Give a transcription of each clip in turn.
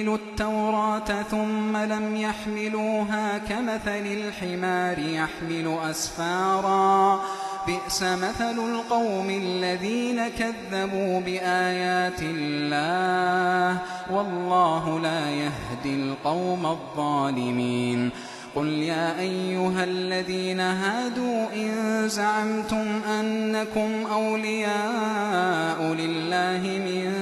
التوراة ثم لم يحملوها كمثل الحمار يحمل أسفاراً. بئس مثل القوم الذين كذبوا بآيات الله. والله لا يهدي القوم الظالمين. قل يا أيها الذين هادوا إن زعمتم أنكم أولياء لله من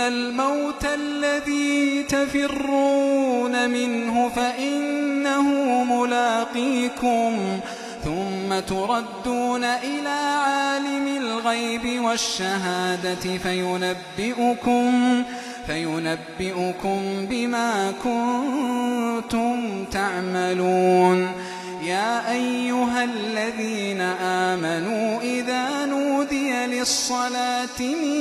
الموت الذي تفرون منه فإنه ملاقيكم ثم تردون إلى عالم الغيب والشهادة فينبئكم فينبئكم بما كنتم تعملون يا أيها الذين آمنوا إذا للصلاة من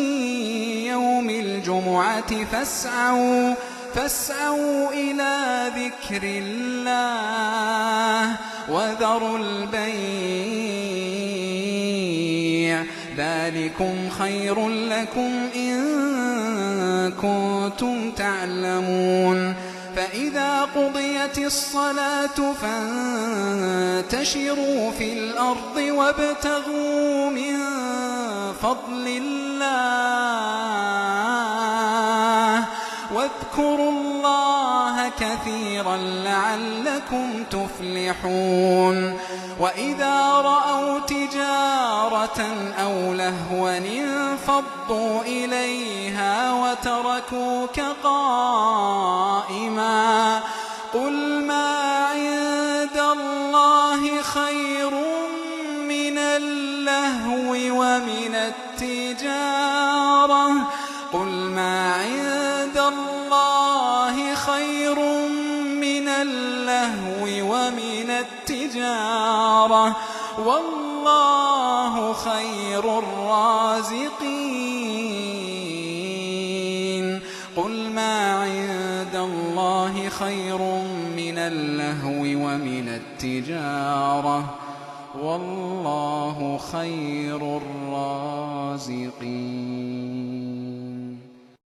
يوم الجمعة فاسعوا فاسعوا إلى ذكر الله وذروا البيع. ذلكم خير لكم إن كنتم تعلمون. فإذا قضيت الصلاة فانتشروا في الأرض وابتغوا من فضل الله. واذكروا الله كثيرا لعلكم تفلحون. وإذا رأوا تجارة أو لهوا انفضوا إليها وتركوك قائما. قل ما عند الله خير من اللهو ومن التجارة قل ما عند الله خير من اللهو ومن التجارة والله خير الرازقين قل ما عند الله خير من اللهو ومن التجارة والله خير الرازقين.